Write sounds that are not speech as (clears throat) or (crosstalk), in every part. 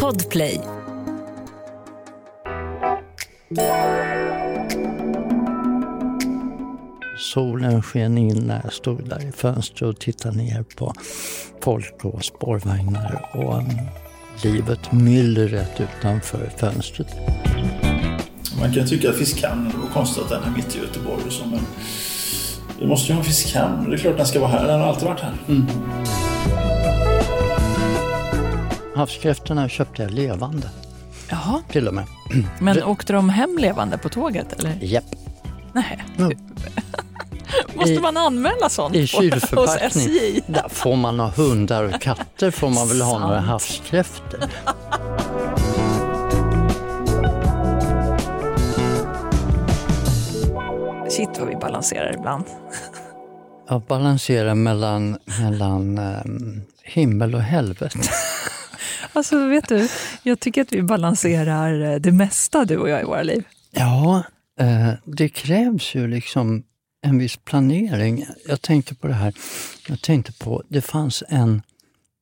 Podplay. Solen sken in när jag stod där i fönstret och tittade ner på folk och spårvagnar och um, livet myllret utanför fönstret. Man kan tycka att fiskhamnen, det var konstigt att den är mitt i Göteborg och så, men vi måste ju ha en fiskhamn. Det är klart den ska vara här, den har alltid varit här. Mm. Havskräftorna köpte jag levande. Jaha. Till och med. Men åkte de hem levande på tåget eller? Japp. Nej. Ja. (laughs) Måste I- man anmäla sånt I kylförpackning. SJ? Där får man ha hundar och katter får man väl ha några havskräftor. Shit vad vi balanserar ibland. Jag balanserar mellan, mellan ehm, himmel och helvete. Alltså vet du, jag tycker att vi balanserar eh, det mesta du och jag i våra liv. Ja, eh, det krävs ju liksom en viss planering. Jag tänkte på det här, jag tänkte på, det fanns en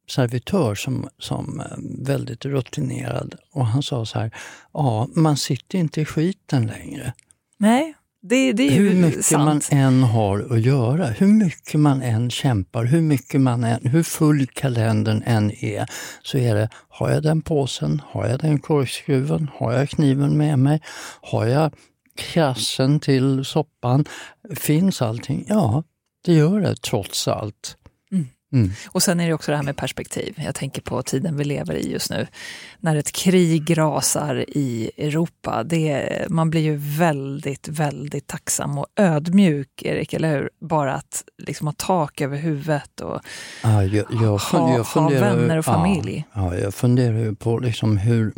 servitör som, som eh, väldigt rutinerad och han sa så här, ja man sitter inte i skiten längre. Nej, det, det är Hur mycket sant. man än har att göra, hur mycket man än kämpar, hur mycket man än, hur full kalendern än är, så är det, har jag den påsen, har jag den korkskruven, har jag kniven med mig, har jag krassen till soppan, finns allting? Ja, det gör det trots allt. Mm. Och sen är det också det här med perspektiv. Jag tänker på tiden vi lever i just nu. När ett krig rasar i Europa. Det, man blir ju väldigt, väldigt tacksam och ödmjuk, Erik, eller hur? Bara att liksom ha tak över huvudet och Ja, jag, jag, Ha- jag ha vänner och familj. Ja, ja, jag funderar ju på liksom hur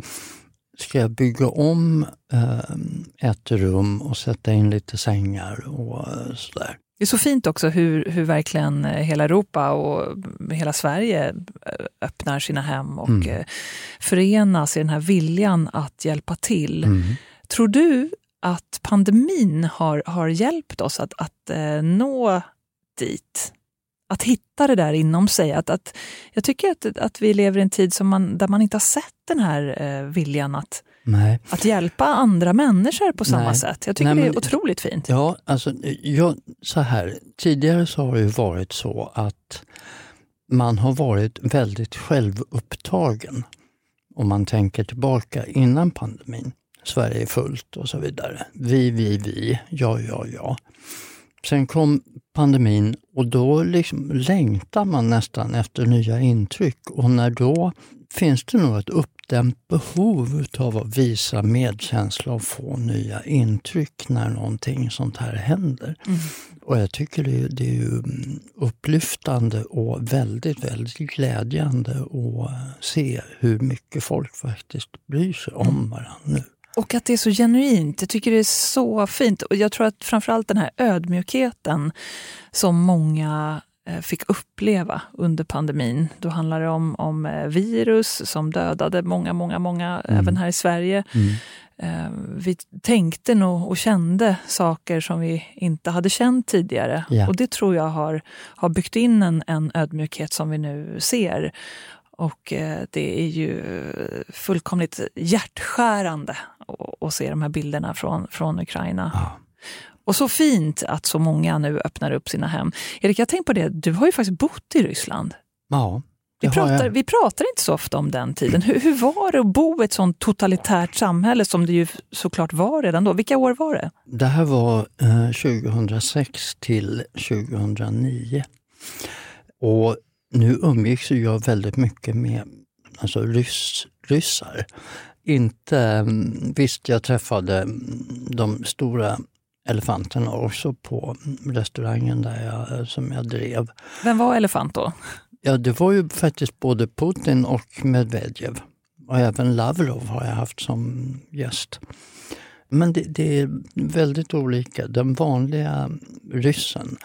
ska jag bygga om eh, ett rum och sätta in lite sängar och eh, sådär. Det är så fint också hur, hur verkligen eh, hela Europa och hela Sverige eh, öppnar sina hem och Mm. eh, förenas i den här viljan att hjälpa till. Mm. Tror du att pandemin har, har hjälpt oss att, att eh, nå dit? Att hitta det där inom sig? Att, att, jag tycker att, att vi lever i en tid som man, där man inte har sett den här eh, viljan att, Nej. att hjälpa andra människor på samma Nej. sätt. Jag tycker Nej, det men- är otroligt fint. Ja, alltså jag, så här. Tidigare så har det varit så att man har varit väldigt självupptagen. Om man tänker tillbaka innan pandemin. Sverige är fullt och så vidare. Vi, vi, vi, ja, ja, ja. Sen kom pandemin och då liksom längtar man nästan efter nya intryck och när då finns det nog ett uppdämt behov av att visa medkänsla och få nya intryck när någonting sånt här händer. Mm. Och jag tycker det, är- det är mm, upplyftande och väldigt, väldigt glädjande att se hur mycket folk faktiskt bryr sig om varandra nu. Och att det är så genuint. Jag tycker det är så fint. Och jag tror att framförallt den här ödmjukheten som många fick uppleva under pandemin. Då handlar det om, om eh, virus som dödade många, många, många, Mm. även här i Sverige. Mm. Eh, Vi tänkte nog och kände saker som vi inte hade känt tidigare. Ja. Och det tror jag har, har byggt in en, en ödmjukhet som vi nu ser. Och eh, det är ju fullkomligt hjärtskärande att- se de här bilderna från, från Ukraina. Ja. Och så fint att så många nu öppnar upp sina hem. Erik, jag tänkte på det, du har ju faktiskt bott i Ryssland. Ja, Vi pratar, vi pratar inte så ofta om den tiden. Hur, hur var det att bo i ett sånt totalitärt samhälle som det ju såklart var redan då? Vilka år var det? Det här var eh, 2006 till 2009. Och nu umgicks jag väldigt mycket med alltså ryss, ryssar. Inte, mm, visst, jag träffade mm, de stora elefanterna också på restaurangen där jag, som jag drev. Vem var Elefant då? Ja, det var ju faktiskt både Putin och Medvedev. Och även Lavrov har jag haft som gäst. Men det, det är väldigt olika. Den vanliga ryssen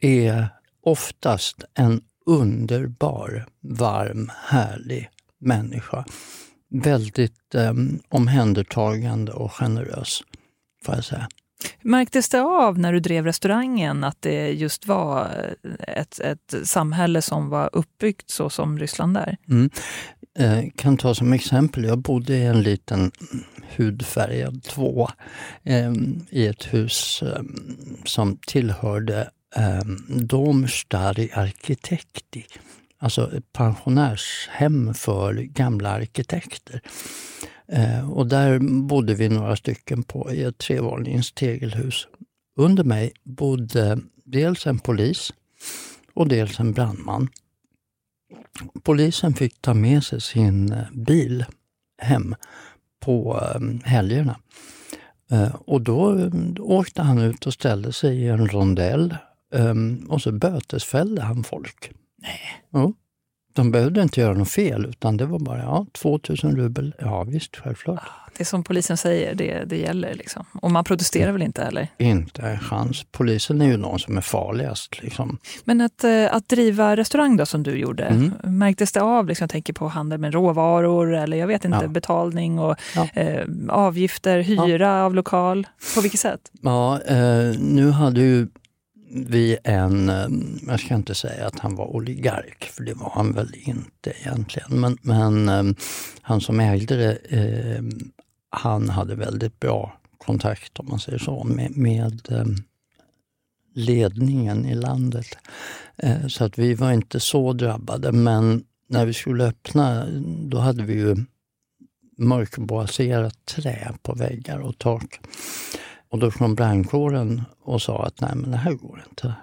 är oftast en underbar, varm, härlig människa. Väldigt eh, omhändertagande och generös, får jag säga. Märktes det av när du drev restaurangen att det just var ett, ett samhälle som var uppbyggt så som Ryssland är? Mm. Eh, kan ta som exempel, jag bodde i en liten hudfärgad två eh, i ett hus eh, som tillhörde eh, Domstari Arkitekti, alltså ett pensionärshem för gamla arkitekter. Eh, och där bodde vi några stycken på i ett trevånings tegelhus. Under mig bodde dels en polis och dels en brandman. Polisen fick ta med sig sin eh, bil hem på eh, helgerna. Och då åkte han ut och ställde sig i en rondell och så bötesfällde han folk. Nej. Ja. De behövde inte göra något fel, utan det var bara ja, 2000 rubel. Ja visst, självklart. Det som polisen säger, det, det gäller. Liksom. Och man protesterar väl inte heller? Inte en chans. Polisen är ju någon som är farligast. Liksom. Men att, eh, att driva restaurang då, som du gjorde, mm. märktes det av? Liksom, jag tänker på handel med råvaror eller jag vet inte, ja. betalning och ja. eh, avgifter, hyra ja. av lokal. På vilket sätt? Ja, eh, nu hade ju vid en, eh, jag ska inte säga att han var oligark, för det var han väl inte egentligen, men, men eh, han som ägde det, eh, han hade väldigt bra kontakt, om man säger så, med, med eh, ledningen i landet. Så att vi var inte så drabbade, men när vi skulle öppna, då hade vi ju mörkbaserat trä på väggar och tak. Och då kom brandkåren och sa att nej men det här går inte.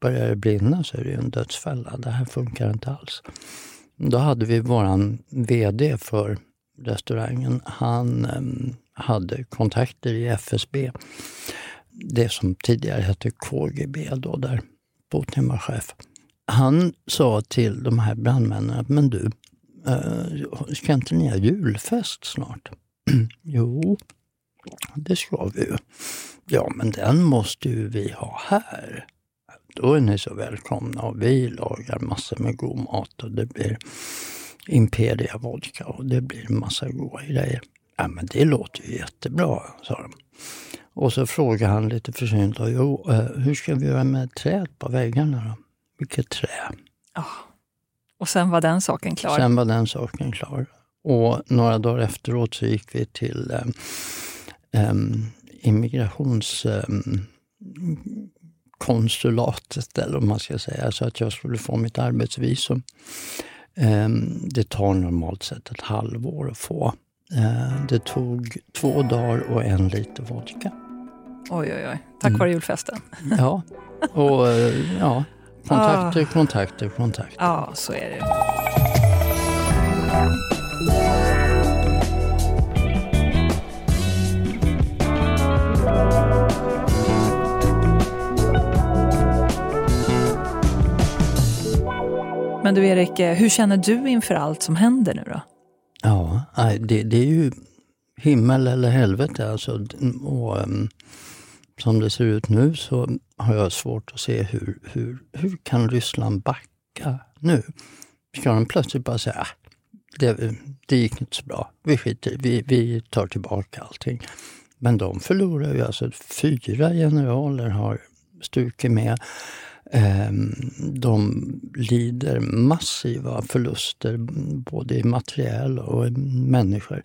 Börjar det brinna så är det ju en dödsfälla. Det här funkar inte alls. Då hade vi våran VD för restaurangen. Han ehm, hade kontakter i FSB. Det som tidigare hette KGB då, där Putin var chef. Han sa till de här brandmännen att men du, eh, ska inte ni ha julfest snart? (clears throat) jo, det ska vi ju. Ja, men den måste ju vi ha här. Då är ni så välkomna och vi lagar massor med god mat och det blir Imperia vodka och det blir massa goda grejer. Ja, men det låter ju jättebra, sa de. Och så frågade han lite försynt, jo, eh, hur ska vi göra med träd på väggarna då? Vilket trä? Oh. Och sen var den saken klar? Sen var den saken klar. Och några dagar efteråt så gick vi till eh, um, immigrationskonsulatet, um, eller vad man ska säga, så att jag skulle få mitt arbetsvisum. Um, det tar normalt sett ett halvår att få. Uh, det tog två dagar och en liter vodka. Oj, oj, oj. Tack vare mm. julfesten. Ja, och uh, ja, kontakter, ah. kontakter, kontakter. Ja, så är det. Men du Erik, eh, hur känner du inför allt som händer nu då? Ja, det, det är ju himmel eller helvete. Alltså, och, um, som det ser ut nu så har jag svårt att se hur, hur, hur kan Ryssland backa nu? Ska de plötsligt bara säga, ah, det, det gick inte så bra, vi skiter vi, vi tar tillbaka allting. Men de förlorar ju alltså, fyra generaler har strukit med. Ehm, de lider massiva förluster både i materiell och i människor.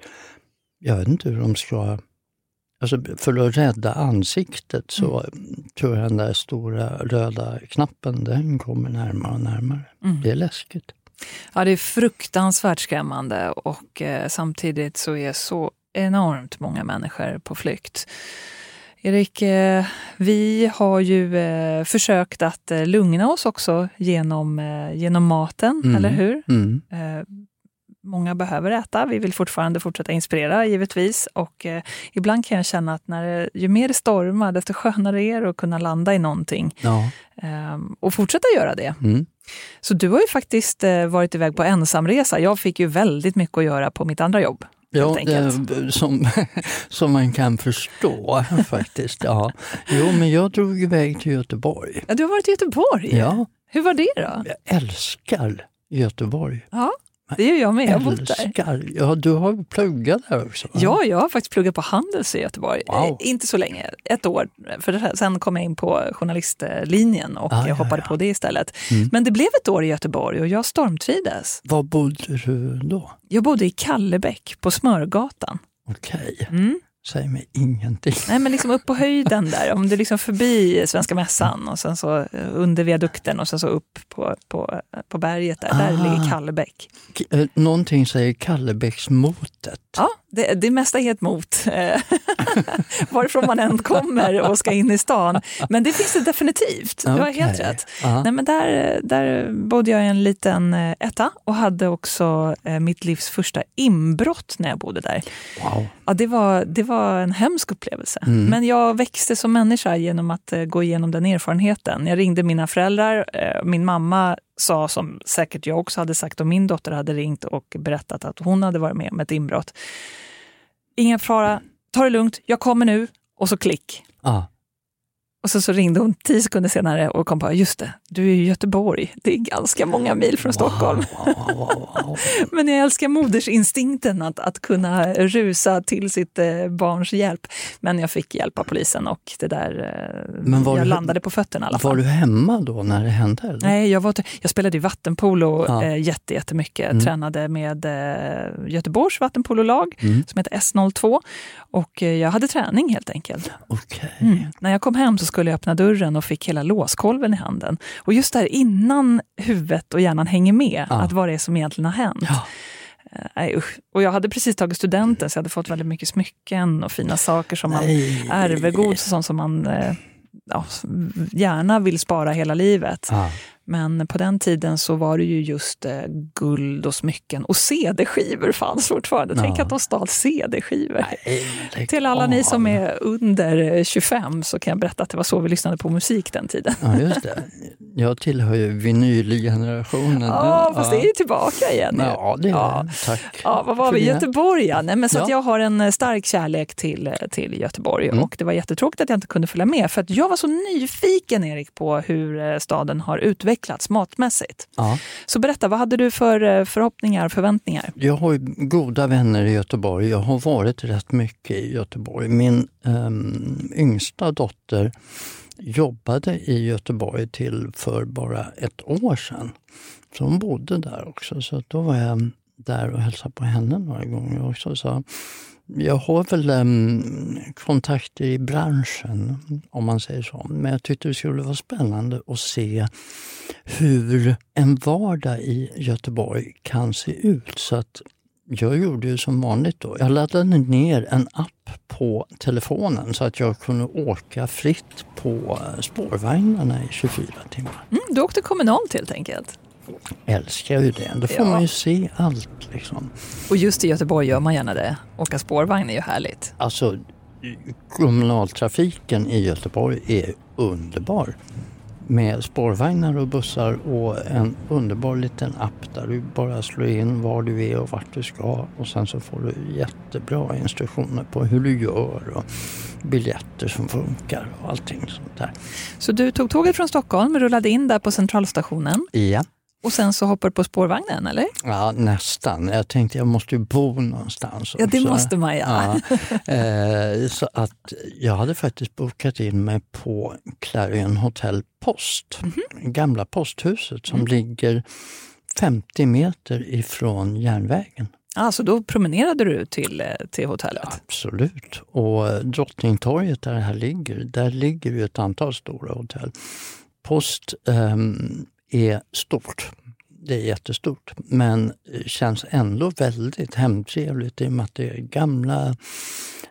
Jag vet inte hur de ska... Alltså för att rädda ansiktet så mm. tror jag den där stora röda knappen, den kommer närmare och närmare. Mm. Det är läskigt. Ja, det är fruktansvärt skrämmande och eh, samtidigt så är så enormt många människor på flykt. Erik, eh, vi har ju eh, försökt att eh, lugna oss också genom, genom maten, mm. eller hur? Mm. Många behöver äta. Vi vill fortfarande fortsätta inspirera givetvis. Och ibland kan jag känna att när ju mer det stormar, desto skönare är det att kunna landa i någonting. Ja. Eh, och fortsätta göra det. Mm. Så du har ju faktiskt varit iväg på ensamresa. Jag fick ju väldigt mycket att göra på mitt andra jobb. Ja, det, som, (laughs) som man kan förstå faktiskt. Ja. Jo, men jag drog iväg till Göteborg. Ja, du har varit i Göteborg? Ja. Hur var det då? Jag älskar Göteborg. Ja. Det gör jag med, jag bott där. Ja, du har pluggat där också? Va? Ja, jag har faktiskt pluggat på Handels i Göteborg. Wow. Eh, Inte så länge, ett år. För sen kom jag in på journalistlinjen och Ah, jag ja, hoppade ja. på det istället. Mm. Men det blev ett år i Göteborg och jag stormtrivdes. Var bodde du då? Jag bodde i Kallebäck på Smörgatan. Okej, Mm. Säg mig ingenting. Nej, men liksom upp på höjden där, om du liksom förbi Svenska mässan och sen så eh, under viadukten och sen så upp på, på, på berget där. Där Ah. ligger Kallebäck. K- eh, Någonting säger Kallebäcksmotet. Ja, det, det mesta är helt mot eh, (laughs) varifrån man än kommer och ska in i stan. Men det finns det definitivt, du har Okej. helt rätt. Ja. Nej, men där, där bodde jag i en liten eh, etta och hade också eh, mitt livs första inbrott när jag bodde där. Wow. Ja, det, var, det var en hemsk upplevelse. Mm. Men jag växte som människa genom att gå igenom den erfarenheten. Jag ringde mina föräldrar. Min mamma sa, som säkert jag också hade sagt om min dotter hade ringt och berättat att hon hade varit med om ett inbrott. Ingen fara, ta det lugnt, jag kommer nu. Och så klick. Ja. Och så, så ringde hon tio sekunder senare och kom på, just det, du är i Göteborg. Det är ganska många mil från Stockholm. Wow, wow, wow. (laughs) Men jag älskar modersinstinkten att, att kunna rusa till sitt eh, barns hjälp. Men jag fick hjälp av polisen och det där, eh, Men var jag du- landade på fötterna i alla Var fall. du hemma då när det hände? Eller? Nej, jag, var, jag spelade ju vattenpolo Ja. eh, jätte, jättemycket. Mm. Tränade med eh, Göteborgs vattenpololag Mm. som heter S02. Och jag hade träning helt enkelt. Okej. Mm. När jag kom hem så skulle jag öppna dörren och fick hela låskolven i handen. Och just där innan huvudet och hjärnan hänger med, Ja. att vad det är som egentligen har hänt. Ja. Eh, Nej, usch. Och jag hade precis tagit studenten så jag hade fått väldigt mycket smycken och fina saker som man Nej. ärvegods och sånt som man eh, ja, gärna vill spara hela livet. Ja. Men på den tiden så var det ju just eh, guld och smycken och CD-skivor fanns fortfarande. Tänk Ja. att de stal CD-skivor. Till alla ni som är under eh, 25 så kan jag berätta att det var så vi lyssnade på musik den tiden. Ja, just det. Jag tillhör ju vinylgenerationen. Ja, fast det är ju tillbaka igen nu. Ja, det är Ja. Tack. Ja, vad var vi? Göteborg, ja. Nej, men så att Ja. jag har en eh, stark kärlek till, eh, till Göteborg Mm. och det var jättetråkigt att jag inte kunde följa med för att jag var så nyfiken Erik på hur eh, staden har utvecklats matmässigt. Ja. Så berätta, vad hade du för eh, förhoppningar och förväntningar? Jag har goda vänner i Göteborg. Jag har varit rätt mycket i Göteborg. Min ehm, yngsta dotter jobbade i Göteborg till för bara ett år sedan. Så hon bodde där också. Så då var jag där och hälsade på henne några gånger också. Så jag har väl ehm, um, kontakter i branschen, om man säger så. Men jag tyckte det skulle vara spännande att se hur en vardag i Göteborg kan se ut. Så att jag gjorde ju som vanligt då. Jag laddade ner en app på telefonen så att jag kunde åka fritt på spårvagnarna i 24 timmar. Mm, du åkte kommunalt helt enkelt. Älskar ju det. Då får Ja. man ju se allt. Liksom. Och just i Göteborg gör man gärna det. Åka spårvagn är ju härligt. Alltså, kommunaltrafiken i Göteborg är underbar. Med spårvagnar och bussar och en underbar liten app där du bara slår in var du är och vart du ska och sen så får du jättebra instruktioner på hur du gör och biljetter som funkar och allting sånt där. Så du tog tåget från Stockholm, rullade in där på centralstationen Ja, och sen så hoppade du på spårvagnen, eller? ja nästan. Jag tänkte jag måste ju bo någonstans Ja, det måste man ja. Ja, eh, så att jag hade faktiskt bokat in mig på Clarion Hotel Post, Mhm. gamla posthuset som Mm. ligger 50 meter ifrån järnvägen. Alltså då promenerade du till, eh, till hotellet? Absolut. Och Drottningtorget där det här ligger, där ligger ju ett antal stora hotell. Post ehm, är stort. Det är jättestort, men känns ändå väldigt hemtrevligt i och med att det är gamla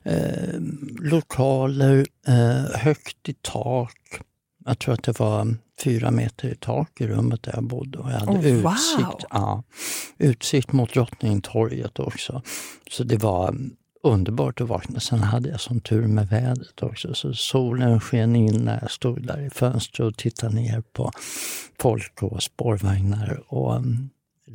eh, lokaler, eh, högt i tak. Jag tror att det var fyra meter i tak i rummet där jag bodde och jag hade Oh, wow. utsikt, ja, utsikt mot Drottningtorget också. Så det var underbart att vakna. Sen hade jag som tur med vädret också, så solen sken in när jag stod där i fönstret och tittade ner på folk och spårvagnar. Och, mm,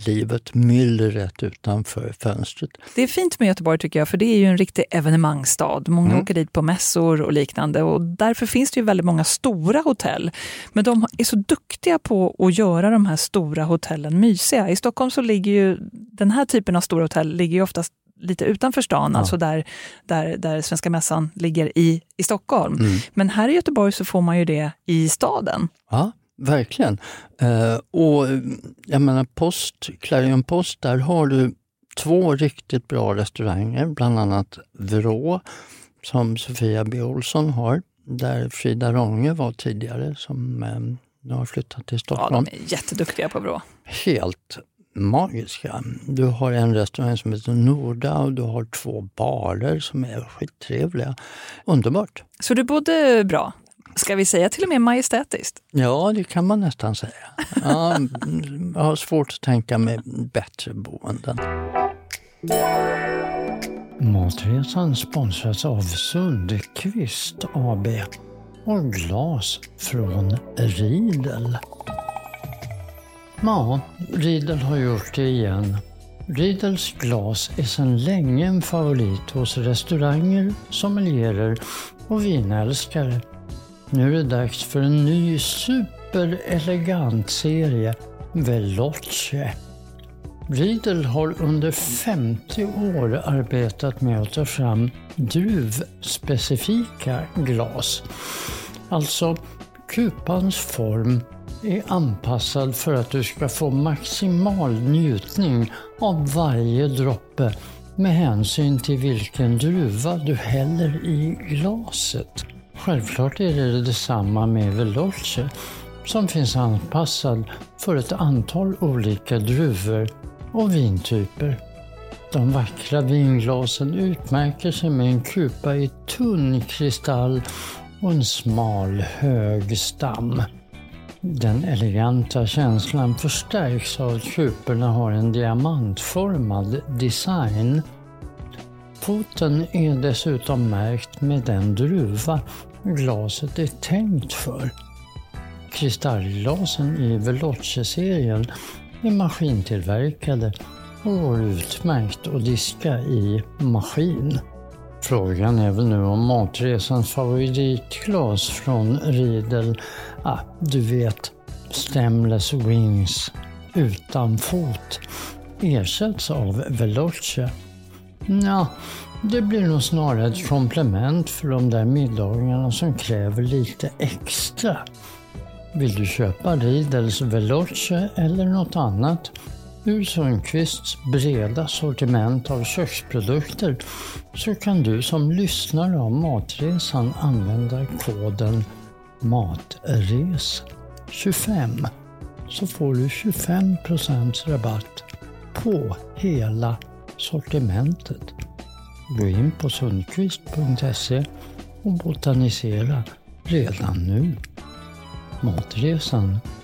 livet, myllret utanför fönstret. Det är fint med Göteborg tycker jag, för det är ju en riktig evenemangsstad. Många Mm. åker dit på mässor och liknande och därför finns det ju väldigt många stora hotell. Men de är så duktiga på att göra de här stora hotellen mysiga. I Stockholm så ligger ju den här typen av stora hotell ligger ju oftast lite utanför stan, Ja. alltså där, där, där Svenska Mässan ligger i, i Stockholm. Mm. Men här i Göteborg så får man ju det i staden. Ja, verkligen. Eh, och jag menar Post, Clarion Post, där har du två riktigt bra restauranger, bland annat Vrå som Sofia B Olsson har, där Frida Ronge var tidigare som eh, nu har flyttat till Ja, Stockholm. de är jätteduktiga på Vrå. Helt magiska. Du har en restaurang som heter Norda och du har två barer som är skittrevliga. Underbart! Så du bodde bra. Ska vi säga till och med majestätiskt? Ja, det kan man nästan säga. Ja, (laughs) jag har svårt att tänka mig bättre boenden. Matresan sponsras av Sundqvist AB och glas från Riedel. Ja, Riedel har gjort det igen. Riedels glas är sedan länge en favorit hos restauranger, sommelierer och vinälskare. Nu är det dags för en ny superelegant serie, Veloce. Riedel har under 50 år arbetat med att ta fram druvspecifika glas. Alltså, kupans form är anpassad för att du ska få maximal njutning av varje droppe med hänsyn till vilken druva du häller i glaset. Självklart är det detsamma med Veloce som finns anpassad för ett antal olika druvor och vintyper. De vackra vinglasen utmärker sig med en kupa i tunn kristall och en smal hög stam. Den eleganta känslan förstärks av att kuporna har en diamantformad design. Foten är dessutom märkt med den druva glaset är tänkt för. Kristallglasen i Veloce-serien är maskintillverkade och går utmärkt att diska i maskin. Frågan är väl nu om matresans favoritglas från Riedel, ah, du vet, Stemless Wings utan fot, ersätts av Veloce. Ja, det blir nog snarare ett komplement för de där middagarna som kräver lite extra. Vill du köpa Riedels Veloce eller något annat? Ur Sundqvists breda sortiment av köksprodukter så kan du som lyssnare av Matresan använda koden MATRES25 så får du 25% rabatt på hela sortimentet. Gå in på sundqvist.se och botanisera redan nu. Matresan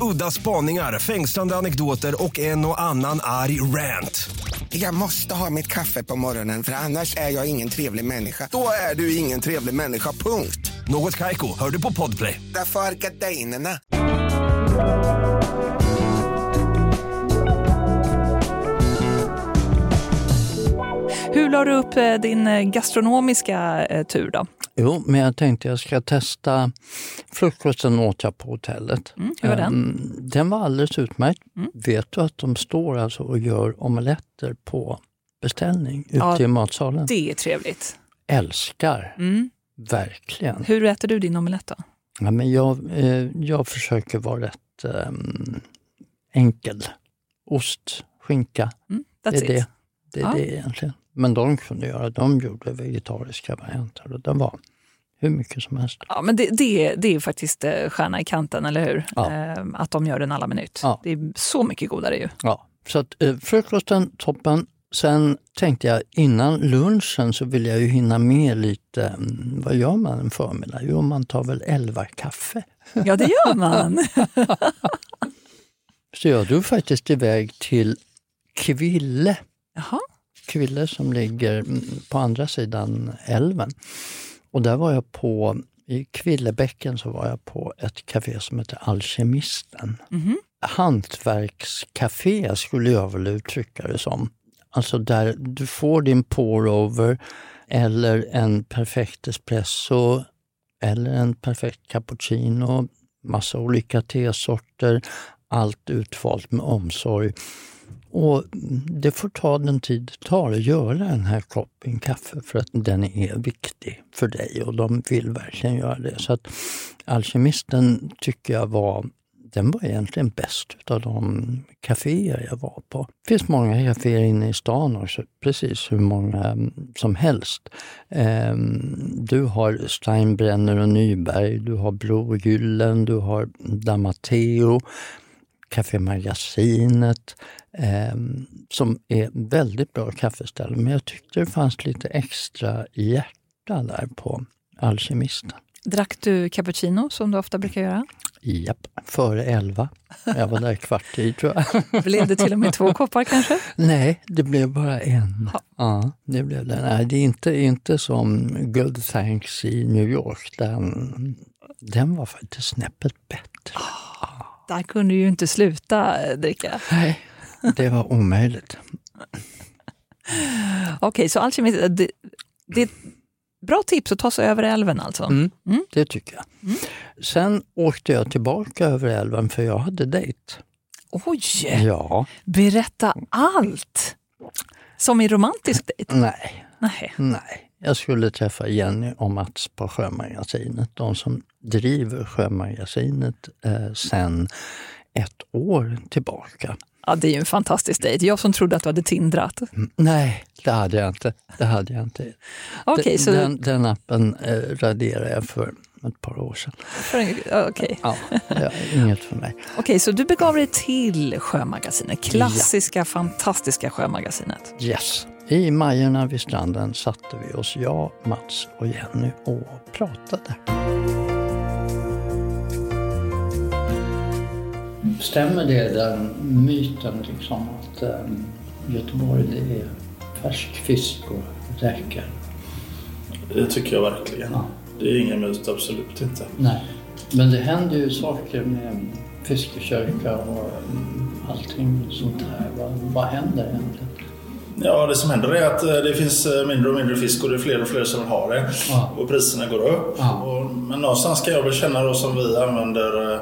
Udda spaningar, fängslande anekdoter och en och annan arg rant. Jag måste ha mitt kaffe på morgonen för annars är jag ingen trevlig människa. Då är du ingen trevlig människa, punkt. Något Kaiko, hör du på Podplay. Därför är gardinerna. Hur la du upp eh, din eh, gastronomiska eh, tur då? Jo, men jag tänkte jag ska testa frukosten åt jag på hotellet. Mm, hur var den? Ehm, Den var alldeles utmärkt. Mm. Vet du att de står alltså och gör omeletter på beställning ute Ja, i matsalen? Det är trevligt. Älskar, Mm. verkligen. Hur äter du din omelett då? Ja, men jag, eh, jag försöker vara rätt ehm, enkel. Ost, skinka, Mm, det är it. det. Det är Ja. det egentligen. Men de kunde göra, de gjorde vegetariska varianter och det var hur mycket som helst. Ja, men det, det, är, det är faktiskt eh, stjärna i kanten, eller hur? Ja. Eh, att de gör den alla minut. Ja. Det är så mycket godare ju. Ja, så att, eh, frukosten toppen, Sen tänkte jag innan lunchen så vill jag ju hinna med lite, mm, vad gör man en förmiddag? Jo, man tar väl elva kaffe. (laughs) Ja, det gör man. Så jag drog faktiskt iväg till Kville. Jaha. Kville som ligger mm, på andra sidan älven. Och där var jag på, i Kvillebäcken så var jag på ett café som heter Alkemisten. Mhm. Hantverkscafé skulle jag väl uttrycka det som. Alltså där du får din pour-over eller en perfekt espresso eller en perfekt cappuccino, massa olika tesorter, allt utvalt med omsorg. Och det får ta den tid det tar att göra den här koppen kaffe för att den är viktig för dig och de vill verkligen göra det. Så att Alkemisten tycker jag var den var egentligen bäst utav de kaféer jag var på. Det finns många kaféer inne i stan också, precis hur många mm, som helst. Ehm, du har Steinbrenner och Nyberg, du har Brogyllen, du har Damateo, Café Magasinet, ehm, som är väldigt bra kaffeställen. Men jag tyckte det fanns lite extra hjärta där på Alkemisten. Drack du cappuccino som du ofta brukar göra? Japp, före elva. Jag var där kvart i tror jag. (laughs) Blev det till och med två koppar kanske? Nej, det blev bara en. Ja, det blev det. Nej, det är inte, inte som Good Thanks i New York. Den, den var faktiskt snäppet bättre. Där kunde du ju inte sluta eh, dricka. Nej, det var omöjligt. Okej, så alkemist, det, det är ett bra tips att ta sig över älven alltså. Mm, Det tycker jag. Sen åkte jag tillbaka över älven för jag hade dejt. Oj! Ja, Berätta allt! Som i romantisk dejt? nej, Nej. nej. Jag skulle träffa Jenny och Mats på Sjömagasinet. De som driver Sjömagasinet eh, sen ett år tillbaka. Ja, det är ju en fantastisk dejt. Jag som trodde att du hade tindrat. Mm, Nej, det hade jag inte. Det hade jag inte. Den, så... den, den appen eh, raderade jag för ett par år sedan. Okej, Ja, det är inget för mig. (laughs) Okej, så du begav dig till Sjömagasinet. Klassiska, fantastiska Sjömagasinet. Yes. I Majorna vid stranden satte vi oss, jag, Mats och Jenny, och pratade. Stämmer det, den myten liksom att eh, Göteborg det är färsk fisk och räkor? Det tycker jag verkligen. Ja. Det är ingen myt, absolut inte. Nej. Men det händer ju saker med fiskekörka och mm, allting sånt här. Vad, vad händer egentligen? Ja, det som händer är att eh, det finns eh, mindre och mindre fisk och det är fler och fler som vill ha det. Ja. Och priserna går upp. Ja. Och, men någonstans kan jag väl känna då som vi använder eh,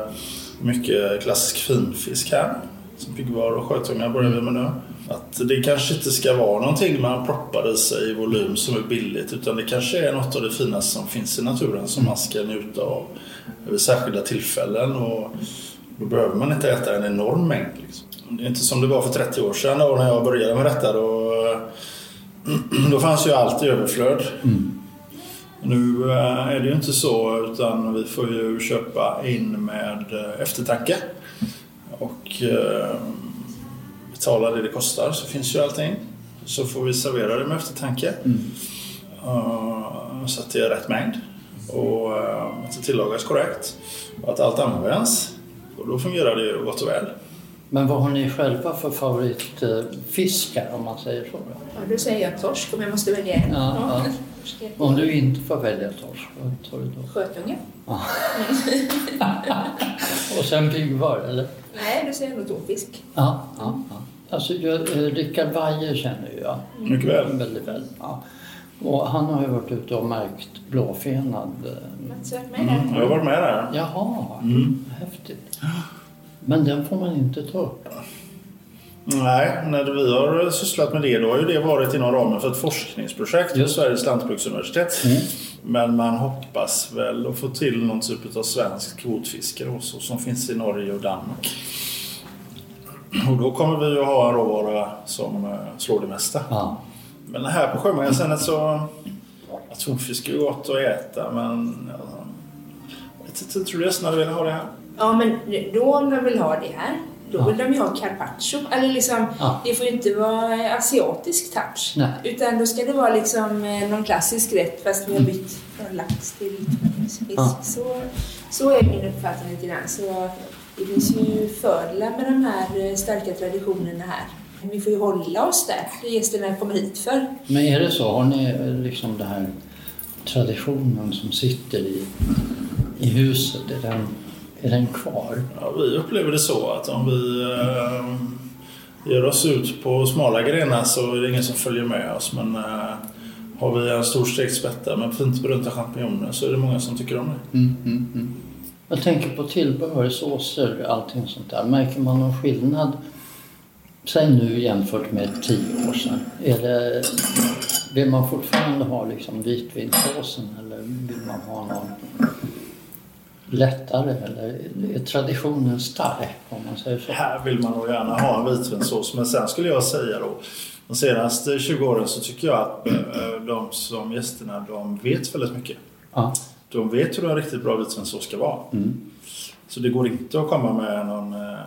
mycket klassisk finfisk här. Som piggvar och sjötunga börjar vi med nu. Att det kanske inte ska vara någonting man proppar i sig i volym som är billigt. Utan det kanske är något av det finaste som finns i naturen som man ska njuta av vid särskilda tillfällen. Och då behöver man inte äta en enorm mängd. Liksom. Det är inte som det var för 30 år sedan då, när jag började med detta. Då, (clears throat) då fanns ju allt i överflöd. Mm. Nu eh, är det ju inte så utan vi får ju köpa in med eh, eftertanke. Och eh, betala det det kostar så finns ju allting. Så får vi servera det med eftertanke. Eh, så att det är rätt mängd. Och att det tillagas korrekt. Och att allt används. Och då fungerar det ju gott och väl. Men vad har ni själva för favoritfiskar om man säger så? Ja, då säger jag torsk om jag måste välja en. Ja, ja. Om du inte får välja torsk, vad tar du då? Sjötunga? (laughs) Och sen piggvar, eller? Nej, då säger jag nog tonfisk. Ja, ja, ja. Alltså, jag, eh, Rickard Weijer känner jag Mycket väl. väldigt väl. Ja. Och han har ju varit ute och märkt blåfenad. eh, där. Jag har varit med där. Jaha, Mm. häftigt. Men den får man inte ta upp. Nej, när vi har sysslat med det då har ju det varit inom ramen för ett forskningsprojekt på Just. Sveriges lantbruksuniversitet. Men man hoppas väl att få till någon typ av svensk kvotfiske också, som finns i Norge och Danmark. Och då kommer vi att ha en råvara som eh, slår det mesta. Ja. Men här på Sjömagasinet så... Ja, tonfisk är ju gott att äta men... Ja, jag vet inte, tror du gästerna vill ha det här? Ja, men då om de vill ha det här Då vill de ju ha carpaccio. Eller liksom, Ja. Det får ju inte vara asiatisk touch. Nej. Utan då ska det vara liksom eh, någon klassisk rätt fast vi har bytt från lax till fisk. Ja. Så, så är min uppfattning lite grann. Så det finns ju fördelar med de här eh, starka traditionerna här. Vi får ju hålla oss där, det gästerna kommer hit för. Men är det så? Har ni eh, liksom den här traditionen som sitter i, i huset? Är den, är den kvar? Ja, vi upplever det så att om vi eh, ger oss ut på smala grenar så är det ingen som följer med oss. Men eh, har vi en stor stekt spätta med fint brunta champinjoner så är det många som tycker om det. Mm, mm, mm. Jag tänker på tillbehör, såser, allting sånt där. Märker man någon skillnad? Säg nu jämfört med tio år sedan. Är det, vill man fortfarande ha liksom vitvinsåsen eller vill man ha någon lättare? Eller är traditionen stark om man säger så? Här vill man nog gärna ha en vitvinsås. Men sen skulle jag säga då de senaste 20 åren så tycker jag att eh, de som gästerna de vet väldigt mycket. Ja. De vet hur en riktigt bra vitvinsås ska vara. Mm. Så det går inte att komma med någon eh,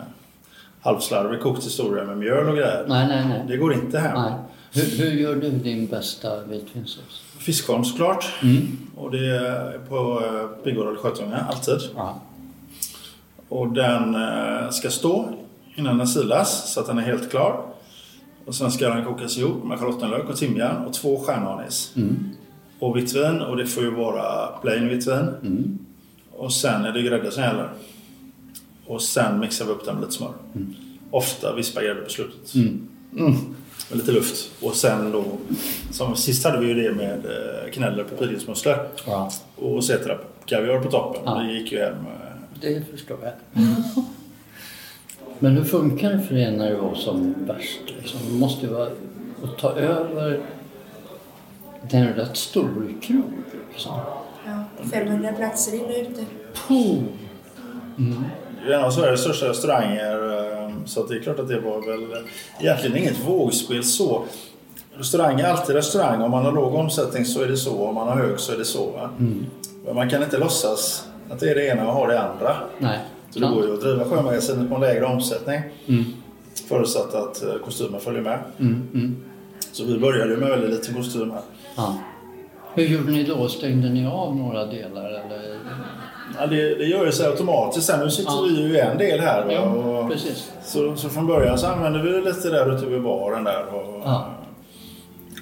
halvslarvig kokt historia med mjöl och grejer. Nej, nej, nej. Det går inte hem. Hur, hur gör du din bästa vitvinsås? Fiskholm såklart. Mm. Och det är på eh, Bigård eller Sjötunga, alltid. Ja. Och den eh, ska stå innan den silas så att den är helt klar. Och sen ska den kokas ihop med schalottenlök och timjan och två stjärnanis. Mm. Och vitt vin och det får ju vara plain vitt vin. Mm. Och sen är det grädde som gäller. Och sen mixar vi upp den med lite smör. Ofta vispar grädde på slutet. Mm. Mm. Med lite luft. Och sen då, som sist hade vi ju det med eh, kneller på pilgrimsmusslor. Ja, Och cetra kaviar på toppen. Ja. Det gick ju hem. eh, det förstår jag. Men hur funkar det för er när det var som värst? Liksom, det måste ju vara att ta över det är en rätt stor krog. Liksom. Ja, 500 platser in och ute. Puh. Det är en av Sveriges största restauranger. Så att det är klart att det var väl egentligen inget vågspel så. Restaurang är alltid restaurang. Om man har låg omsättning så är det så. Om man har hög så är det så. va? Men man kan inte låtsas att det är det ena och ha det andra. Nej. Så det går ju att driva sjömagasinet på en lägre omsättning. Mm. Förutsatt att eh, kostymen följer med. Mm, mm. Så vi började med väldigt lite kostym här. Ja. Hur gjorde ni då? Stängde ni av några delar? Eller? Ja, det, det gör ju sig automatiskt. Sen nu sitter Ja. vi ju i en del här. va, Ja, och, precis. så, så från början så använde vi det lite där ute vid baren där. Och, Ja.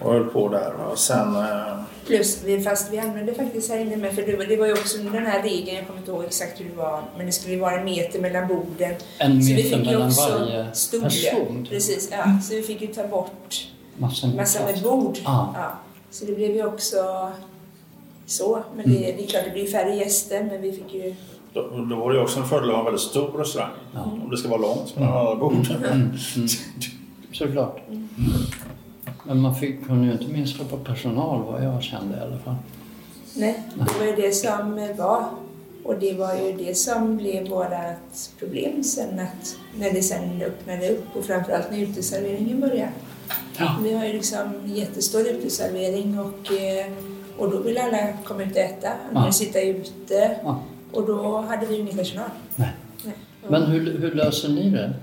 och höll på där. va. Och sen... eh, Plus, vi, fast vi använde faktiskt här inne med, för det, var- det var ju också den här regeln, jag kommer inte ihåg exakt hur det var, men det skulle ju vara en meter mellan borden. En Så vi meter fick ju mellan också varje person. Precis, ja. Så vi fick ju ta bort Massa massor med bord. Ja. Ja. Så det blev ju också så. Men det, Mm. det är klart, det blir färre gäster, men vi fick ju... Då, då var det ju också en fördel att ha en väldigt stor restaurang. Om det ska vara långt mellan alla bord. Mm, (laughs) Såklart. Men man fick, kunde ju inte minska på personal vad jag kände i alla fall. Nej, det var ju det som var. Och det var ju det som blev vårt problem sen att när det sen öppnade upp och framförallt när uteserveringen började. Ja. Vi har ju liksom jättestor uteservering och, eh, och då vill alla komma ut och äta. Ja. Ja. sitta ute. Ja. Och då hade vi ju ingen personal. Nej. Nej. Men hur, hur löser ni det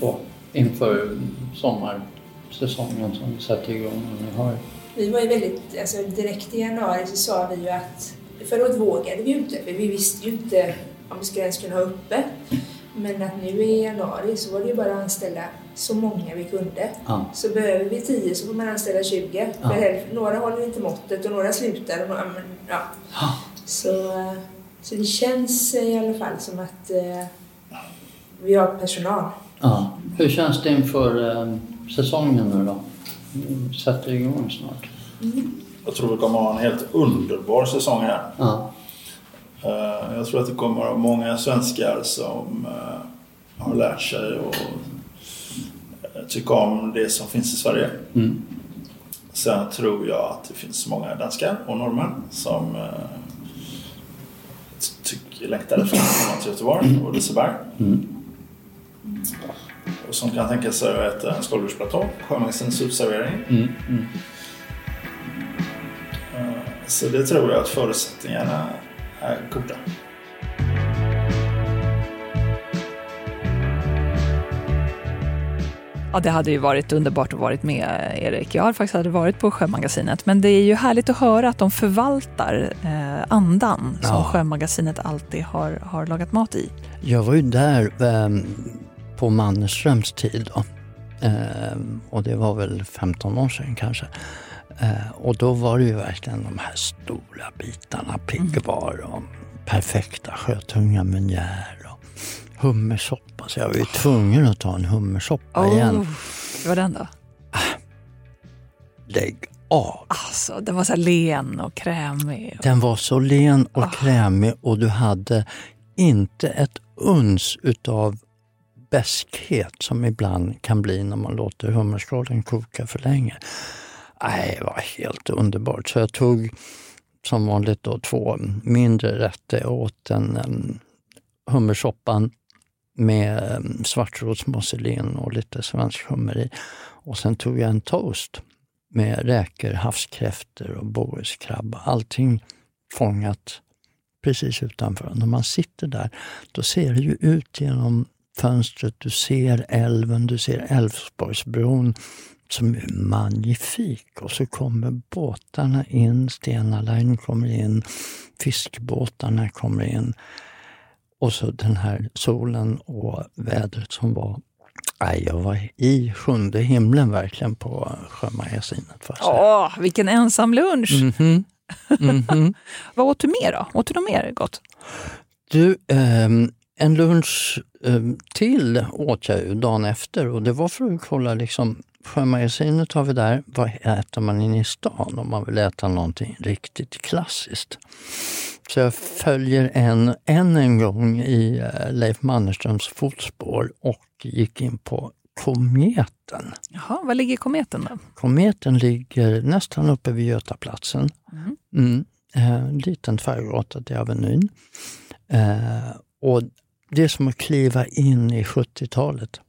då inför sommarsäsongen som sätter igång? Och ni har... Vi var ju väldigt, alltså direkt i januari så sa vi ju att förra året vågade vi ju inte för vi visste ju inte om vi skulle ens kunna ha uppe. Men att nu i januari så var det ju bara att anställa så många vi kunde. Ja. Så behöver vi 10 så får man anställa 20. Ja. Några håller inte måttet och några slutar. Och några, men, ja. Ja. så, så det känns i alla fall som att eh, vi har personal. Ja. Hur känns det inför eh, säsongen nu då? Mm, Sätter igång snart. Jag tror vi kommer ha en helt underbar säsong här. Ja. Eh, Jag tror att det kommer vara många svenskar som eh, har lärt sig och tycka om det som finns i Sverige. Mm. Sen tror jag att det finns många danskar och norrmän som eh, längtar efter att komma till Göteborg och Liseberg. Mm. Och som kan tänka sig att äta en skaldjursplatå, sjömagasinets utservering. Mm. Mm. Eh, Så det tror jag att förutsättningarna är goda. Ja, det hade ju varit underbart att varit med Erik. Jag har faktiskt aldrig varit på Sjömagasinet, men det är ju härligt att höra att de förvaltar eh, andan som Ja. Sjömagasinet alltid har, har lagat mat i. Jag var ju där eh, på Mannerströms tid då. Eh, och det var väl 15 år sedan kanske. Eh, och då var det ju verkligen de här stora bitarna piggvar och perfekta sjötunga menjär och hummersoppa. Så jag var ju tvungen att ta en hummersoppa igen. Oh, det var den då? Lägg av! Alltså, den var så len och krämig. Den var så len och Ah. krämig och du hade inte ett uns utav beskhet som ibland kan bli när man låter hummerskålen koka för länge. Nej, det var helt underbart. Så jag tog som vanligt då två mindre rätter. Jag åt den um, hummersoppan med eh, um, svartrotsmusselin och lite svensk hummer i. Och sen tog jag en toast med räkor, havskräftor och bohuskrabba. Allting fångat precis utanför. När man sitter där, då ser det ju ut genom fönstret. Du ser älven, du ser Älvsborgsbron som är magnifik. Och så kommer båtarna in, Stena Line kommer in, Fiskbåtarna kommer in. Och så den här solen och vädret som var Nej, jag var i sjunde himlen verkligen på Sjömagasinet. Åh, vilken ensam lunch! Mhm. Mhm. (laughs) Vad åt du mer då? Åt du något mer gott? Du, ehm, en lunch ehm, till åt jag ju dagen efter och det var för att kolla liksom Sjömagasinet har vi där, vad äter man inne i stan om man vill äta någonting riktigt klassiskt? Så jag följer en, än en gång i eh, Leif Mannerströms fotspår och gick in på Kometen. Jaha, var ligger kometen då? Kometen ligger nästan uppe vid Götaplatsen. Mhm. Mm. Eh, En liten tvärgata till Avenyn. Eh, och det är som att kliva in i 70-talet.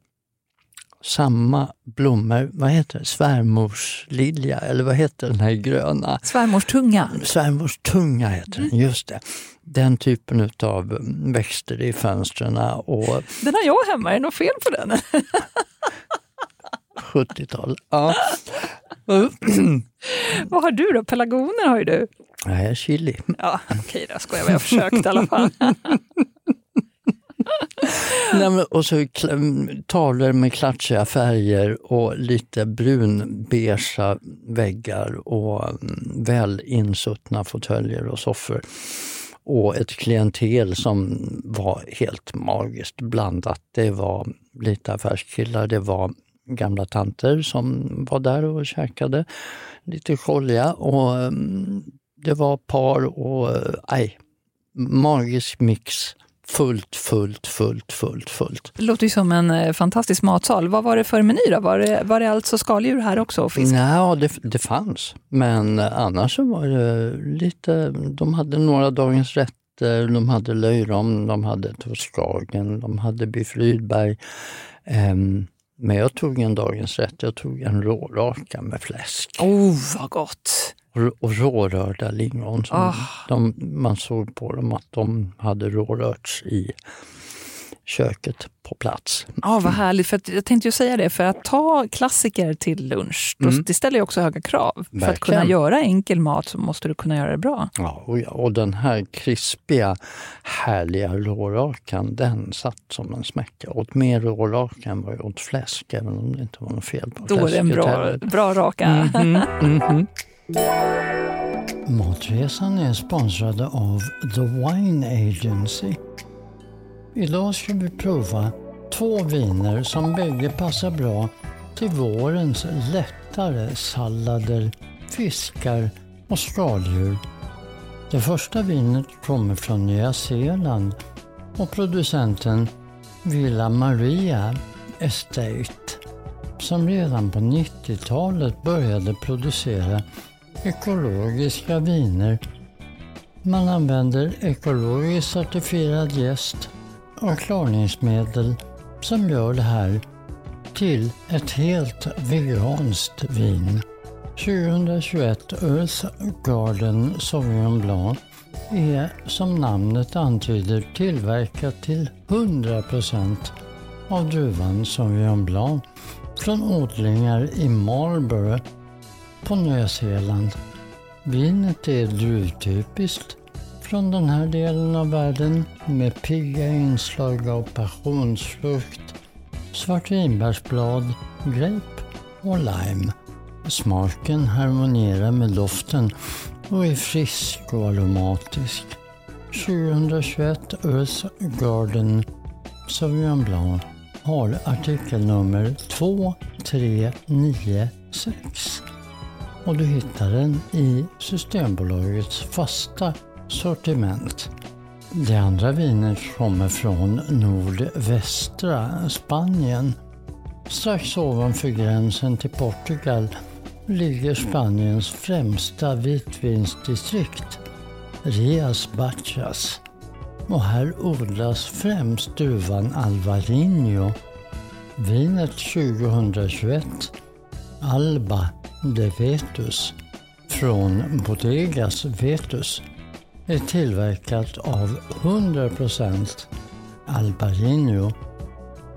Samma blommor, vad heter det, svärmorslilja eller vad heter den här gröna? Svärmors tunga. Svärmorstunga heter den, just det. Den typen av växter i fönstren och Den har jag hemma, är det något fel på den? (laughs) 70-tal. Ja. (clears throat) Vad har du då? Pelargoner har ju du. Nej, chili. Ja, okej då, jag skojar, men jag försökte i alla fall. (laughs) Nej, men, och så tavlor med klatschiga färger och lite brunbeige väggar och mm, väl insuttna fåtöljer och soffor. Och ett klientel som var helt magiskt blandat. Det var lite affärskillar, det var gamla tanter som var där och käkade lite skölja och mm, det var par och eh, nej, magisk mix. Fullt, fullt, fullt, fullt, fullt. Det låter ju som en eh, fantastisk matsal. Vad var det för meny då? Var det, var det alltså skaldjur här också och fisk? Nej, det, det fanns. Men eh, annars så var det lite, de hade några dagens rätter, de hade löjrom, de hade toskagen, de hade biff Rydberg. Ehm, men jag tog en dagens rätt, jag tog en råraka med fläsk. Oh, vad gott! Och, rårörda lingon. Som Ah. de, man såg på dem att de hade rårörts i köket på plats. Ja, vad härligt. För jag tänkte ju säga det, för att ta klassiker till lunch, då, Mm. det ställer ju också höga krav. För att Verkligen. kunna göra enkel mat så måste du kunna göra det bra. Ja, och, och den här krispiga, härliga rårakan, den satt som en smäcka. Åt mer råraka än vad jag åt fläsk, även om det inte var något fel på Då är det en fläsket bra, bra raka. Mhm, mhm. Matresan är sponsrade av The Wine Agency. Idag ska vi prova två viner som bägge passar bra till vårens lättare sallader, fiskar och skaldjur. Det första vinet kommer från Nya Zeeland och producenten Villa Maria Estate som redan på 90-talet började producera ekologiska viner. Man använder ekologiskt certifierad jäst och klarningsmedel som gör det här till ett helt veganskt vin. 2021 Earth Garden Sauvignon Blanc är som namnet antyder tillverkat till 100% av druvan Sauvignon Blanc från odlingar i Marlborough på Nya Zeeland. Vinet är druvtypiskt från den här delen av världen med pigga inslag av passionsfrukt, svartvinbärsblad, grape och lime. Smaken harmonierar med doften och är frisk och aromatisk. 2021 Earth Garden Sauvignon Blanc har artikelnummer 2396 och du hittar den i Systembolagets fasta sortiment. Det andra vinet kommer från nordvästra Spanien. Strax ovanför gränsen till Portugal ligger Spaniens främsta vitvinsdistrikt, Rias Bachas. Och här odlas främst duvan Alvarinho. Vinet 2021, Alba de Vetus, från Bodegas Vetus, är tillverkat av 100% Albarino.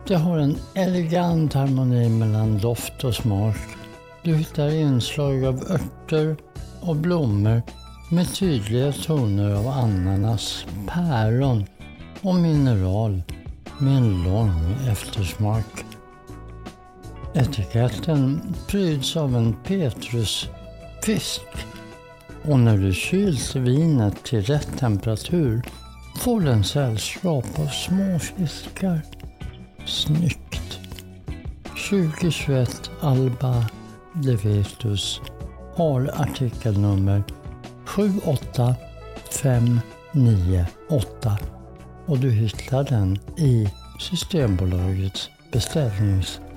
Det har en elegant harmoni mellan doft och smak. Du hittar inslag av örter och blommor med tydliga toner av ananas, päron och mineral med en lång eftersmak. Etiketten pryds av en petrusfisk och när du kylt vinet till rätt temperatur får den sällskap av små fiskar. Snyggt! 2021 Alba de Vetus har artikelnummer 78598 och du hittar den i Systembolagets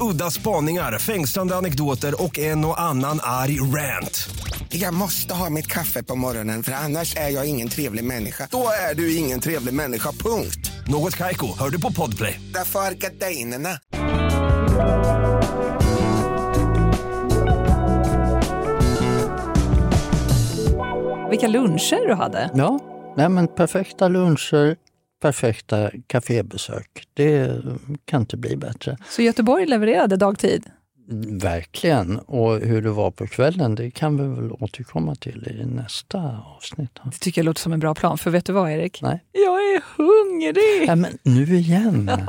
Udda spaningar, fängslande anekdoter och en och annan arg rant. Jag måste ha mitt kaffe på morgonen för annars är jag ingen trevlig människa. Då är du ingen trevlig människa, punkt. Något Kaiko, hör du på Podplay. Därför är gardinerna. Vilka luncher du hade. Ja, nej men perfekta luncher, perfekta kafébesök. Det kan inte bli bättre. Så Göteborg levererade dagtid? Verkligen. Och hur det var på kvällen, det kan vi väl återkomma till i nästa avsnitt. Det tycker jag låter som en bra plan. För vet du vad Erik? Nej. Jag är hungrig! Ja, men nu igen. (laughs)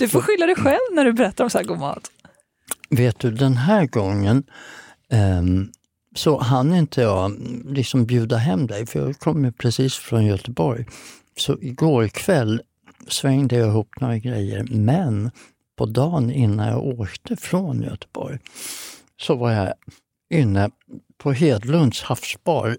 Du får skylla dig själv när du berättar om så här god mat. Vet du, den här gången ehm, så hann inte jag liksom bjuda hem dig, för jag kom ju precis från Göteborg. Så igår kväll svängde jag ihop några grejer, men på dagen innan jag åkte från Göteborg så var jag inne på Hedlunds havsbar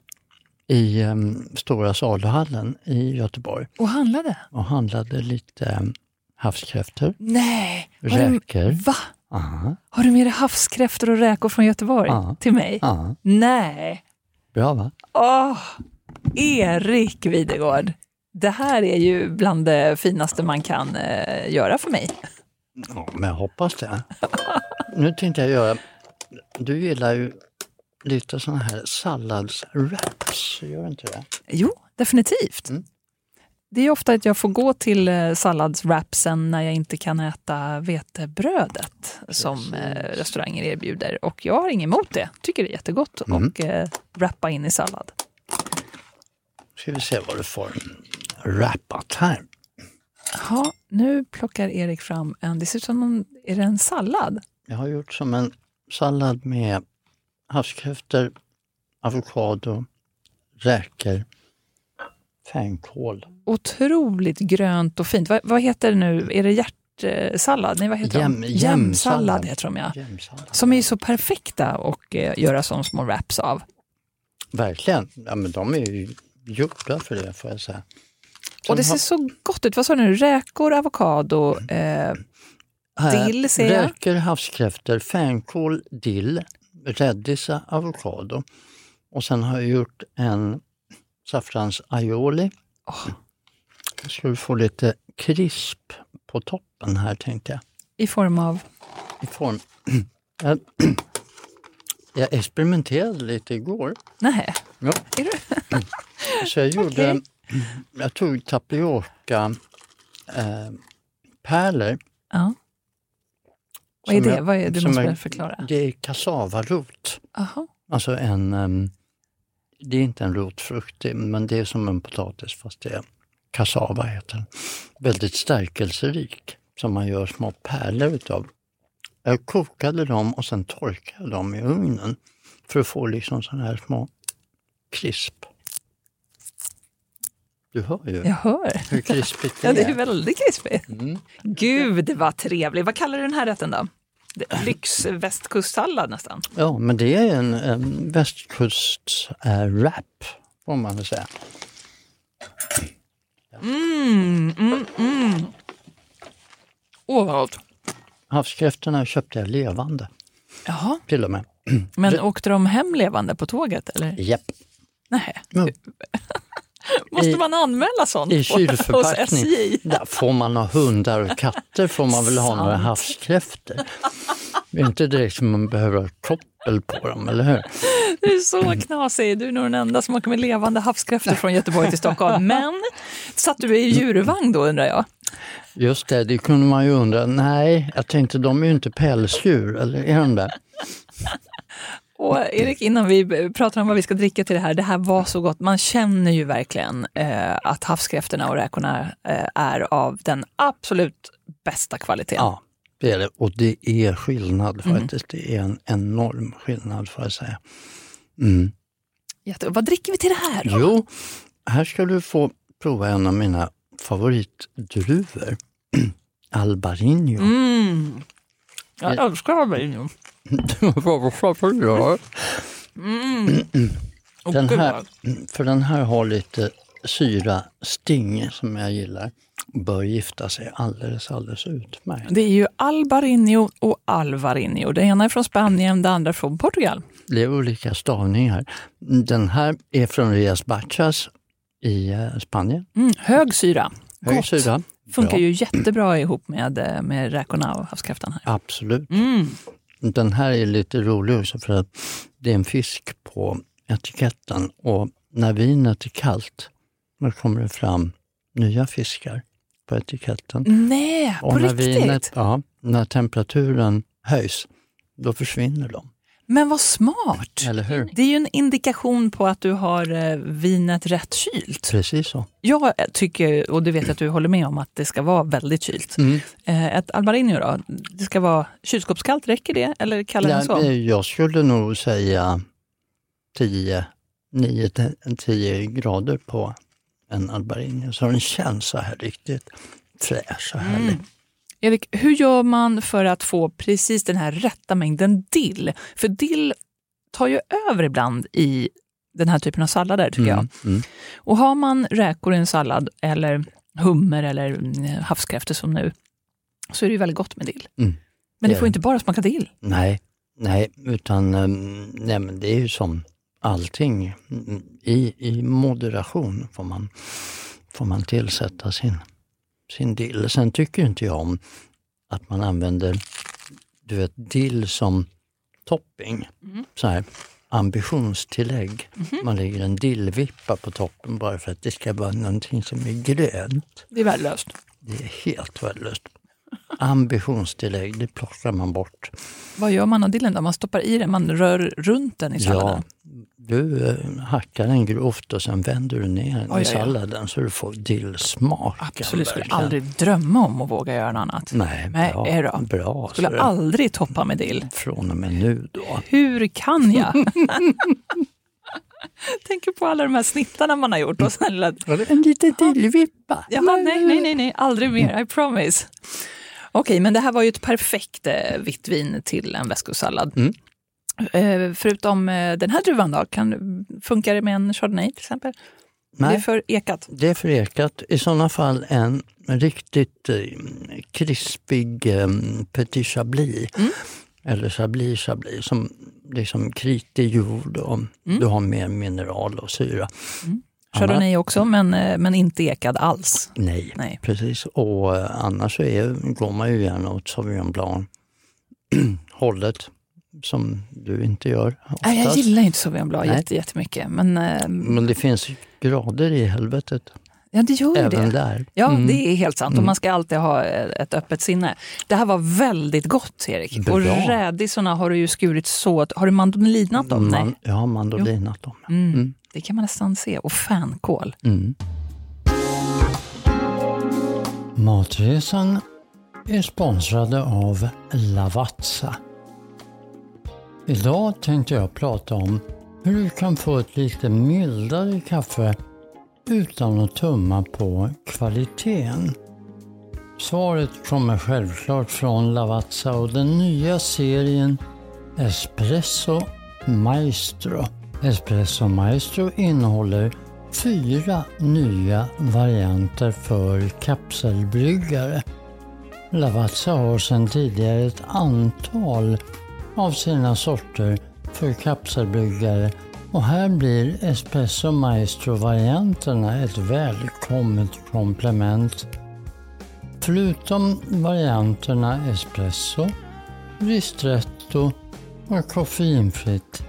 i um, Stora saluhallen i Göteborg Och handlade? och handlade lite um, havskräftor. Nej! Har Räkor. Du, va? Aha, Har du med dig havskräftor och räkor från Göteborg Ja. till mig? aha. Nej! Bra va? Åh, Erik Videgård. Det här är ju bland det finaste man kan eh, göra för mig. Ja, men jag hoppas det. Nu tänkte jag göra, du gillar ju lite såna här salladswraps, gör du inte det? Jo, definitivt. Mm. Det är ofta att jag får gå till eh, salladswrapsen när jag inte kan äta vetebrödet som eh, restauranger erbjuder. Och jag har inget emot det. Tycker det är jättegott Mm. och eh, wrappa in i sallad. Ska vi se vad du får wrappat här. Ja, nu plockar Erik fram en, det ser ut som någon, är det en sallad? Jag har gjort som en sallad med havskräftor, avokado, räkor, fänkål. Otroligt grönt och fint. Vad, vad heter det nu? Är det hjärtsallad? Nej, vad heter Jäm- de? jämsallad. heter de ja. Jämsallad. Som är ju så perfekta att eh, göra som små wraps av. Verkligen. Ja, men de är ju gjorda för det får jag säga. Och det ser så gott ut. Vad sa du nu? Räkor, avokado, eh, Här, Dill ser jag. Räkor, havskräftor, fänkål, dill, rädisa, avokado. Och sen har jag gjort en saffrans aioli. Jag skulle få lite krisp på toppen här tänkte jag. I form av? I form. (clears throat) Jag, (clears throat) jag experimenterade lite igår. Nej. Ja. Är du? Så jag (laughs) gjorde, Okej. Jag tog tapioca eh, pärlor. Ja. Vad är det? jag- Vad är det? Du måste jag- förklara. Det är kassavarot. Alltså en, ehm, det är inte en rotfrukt, men det är som en potatis fast det är kassava heter den. Väldigt stärkelserik som man gör små pärlor utav. Jag kokade dem och sen torkade dem i ugnen för att få liksom sådana här små krisp. Du hör ju Jag hör. hur krispigt (laughs) det Ja, det är är. väldigt krispigt. Mm. Gud, vad trevligt. Vad kallar du den här rätten då? Lyx-västkustsallad nästan. Ja, men det är en, en västkusts-wrap får man väl säga. Mm, mm, mm. Åh, vad gott. Havskräftorna köpte jag levande Jaha, till och med. men åkte de hem levande på tåget? Eller? Japp. Nej. Ja. (laughs) Måste man anmäla sånt I kylförpackning. Där får man ha hundar och katter får man väl ha (laughs) några havskräftor. Det är inte direkt som man behöver ha koppel på dem, eller hur? Du är så knasig. Du är nog den enda som åker med levande havskräftor från Göteborg till Stockholm. (laughs) Men satt du i djurvagn då undrar jag? Just det, det kunde man ju undra. Nej, jag tänkte de är ju inte pälsdjur, eller är de det? Och Erik, innan vi pratar om vad vi ska dricka till det här, det här var så gott. Man känner ju verkligen eh, att havskräftorna och räkorna eh, är av den absolut bästa kvaliteten. Ja, det är det. Och det är skillnad faktiskt. Det är en enorm skillnad får jag säga. Mm. Jätte... Vad dricker vi till det här? då? Jo, här ska du få prova en av mina favoritdruvor. (clears throat) Albarino. Mm. Jag älskar albarino. Varför gör Mm. Åh, Den här, för den här har lite syra sting som jag gillar. Bör gifta sig alldeles, alldeles utmärkt. Det är ju albarino och alvarinho. Det ena är från Spanien, det andra från Portugal. Det är olika stavningar. Den här är från Rias Bachas i eh, Spanien. Mm. Hög syra. Hög Gott. syra. Funkar ju jättebra ihop med, eh, med räkorna och havskräftan. Här. Absolut. Mm. Den här är lite rolig också för att det är en fisk på etiketten och när vinet är kallt då kommer det fram nya fiskar på etiketten. Nej, på och när, riktigt? vinet, ja, när temperaturen höjs, då försvinner de. Men vad smart! Eller hur? Det är ju en indikation på att du har eh, vinet rätt kylt. Precis så. Jag tycker, och det vet jag att du håller med om, att det ska vara väldigt kylt. Mm. Eh, Ett albarino då, det ska vara kylskåpskallt, räcker det? Eller kallare än så? eh, jag skulle nog säga 10, 9, 10 grader på en albarino så den känns så här riktigt fräsch och härlig. Mm. Erik, hur gör man för att få precis den här rätta mängden dill? För dill tar ju över ibland i den här typen av sallader tycker jag. Mm, mm. Och har man räkor i en sallad eller hummer eller mm, havskräftor som nu, så är det ju väldigt gott med dill. Mm. Men det Det får inte bara smaka dill. Nej, nej, utan ehm, nej, men det är ju som allting. Mm, I, i moderation får man, får man tillsätta sin, sin dill. Sen tycker inte jag om att man använder du vet, dill som topping. Så här, ambitionstillägg. Man lägger en dillvippa på toppen bara för att det ska vara någonting som är grönt. Det är värdelöst. Det är helt värdelöst. Ambitionstillägg, det plockar man bort. Vad gör man av dillen då? Man stoppar i den, man rör runt den i salladen. Ja, du eh, hackar den grovt och sen vänder du ner den Oj, i salladen så du får dillsmak. Absolut, skulle aldrig drömma om att våga göra något annat. Nej, Nej, bra. är då. bra Skulle så aldrig toppa med dill. Från och med nu då. Hur kan jag? (laughs) (laughs) Tänker på alla de här snittarna man har gjort. Och sen lilla... En liten dillvippa. Jaha, nej, nej, nej, nej, aldrig mer, I promise. Okej, men det här var ju ett perfekt eh, vitt vin till en västkustsallad. Mm. Eh, förutom eh, den här druvan då, kan, funkar det med en chardonnay till exempel? Det är Nej, för ekat. det är förlekat. I sådana fall en riktigt eh, krispig eh, petit chablis. Mm. eller chablis chablis som liksom kritig jord och Mm. du har mer mineral och syra. Chardonnay också, men, men inte ekad alls. Nej, Nej. precis. Och annars så är, går man ju gärna åt Sauvignon Blanc (clears throat) hållet som du inte gör oftast. Nej, jag gillar inte Nej. jätte, jättemycket. Men, eh, Men det finns grader i helvetet, ja, det gör även det. där. Ja, Mm. det är helt sant. Och Mm. man ska alltid ha ett öppet sinne. Det här var väldigt gott, Erik. Bra. Och rädisorna har du ju skurit så... Har du mandolinat dem? Nej. Man, jag har mandolinat dem. Mm. Mm. Det kan man nästan se. Och fänkål. Mm. Matresan är sponsrade av Lavazza. Idag tänkte jag prata om hur du kan få ett lite mildare kaffe utan att tumma på kvaliteten. Svaret kommer självklart från Lavazza och den nya serien Espresso Maestro. Espresso Maestro innehåller fyra nya varianter för kapselbryggare. Lavazza har sedan tidigare ett antal av sina sorter för kapselbryggare och här blir Espresso Maestro-varianterna ett välkommet komplement. Förutom varianterna espresso, ristretto och koffeinfritt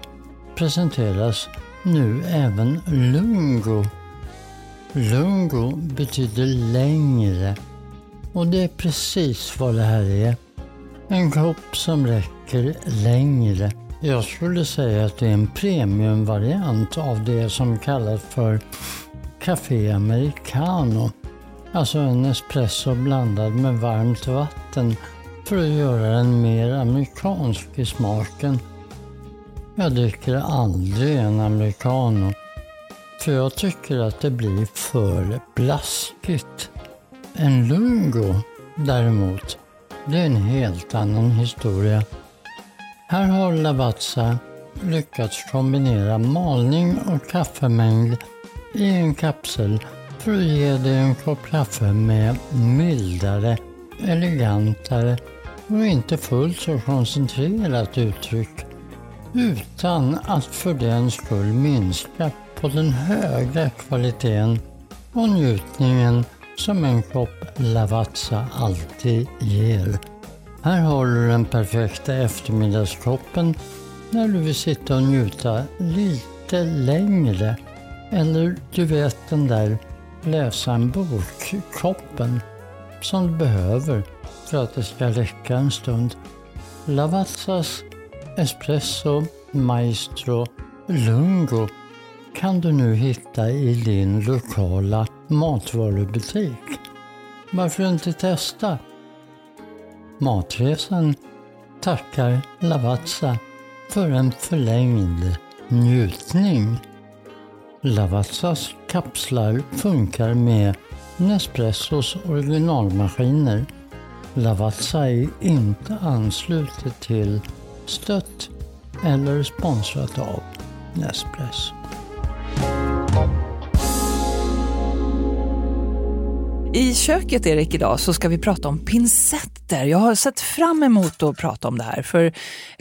presenteras nu även lungo. Lungo betyder längre och det är precis vad det här är. En kopp som räcker längre. Jag skulle säga att det är en premiumvariant av det som kallas för Café Americano. Alltså en espresso blandad med varmt vatten för att göra den mer amerikansk i smaken. Jag dricker aldrig en americano för jag tycker att det blir för blaskigt. En lungo däremot, det är en helt annan historia. Här har Lavazza lyckats kombinera malning och kaffemängd i en kapsel för att ge dig en kopp kaffe med mildare, elegantare och inte fullt så koncentrerat uttryck utan att för den skull minska på den höga kvaliteten och njutningen som en kopp Lavazza alltid ger. Här har du den perfekta eftermiddagskoppen när du vill sitta och njuta lite längre. Eller du vet den där läsa en bok-koppen som du behöver för att det ska räcka en stund. Lavazzas Espresso Maestro Lungo kan du nu hitta i din lokala matvarubutik. Varför inte testa? Matresan tackar Lavazza för en förlängd njutning. Lavazzas kapslar funkar med Nespressos originalmaskiner. Lavazza är inte anslutet till, stött eller sponsrat av Nespresso. I köket, Erik, idag så ska vi prata om pincetter. Jag har sett fram emot att prata om det här. För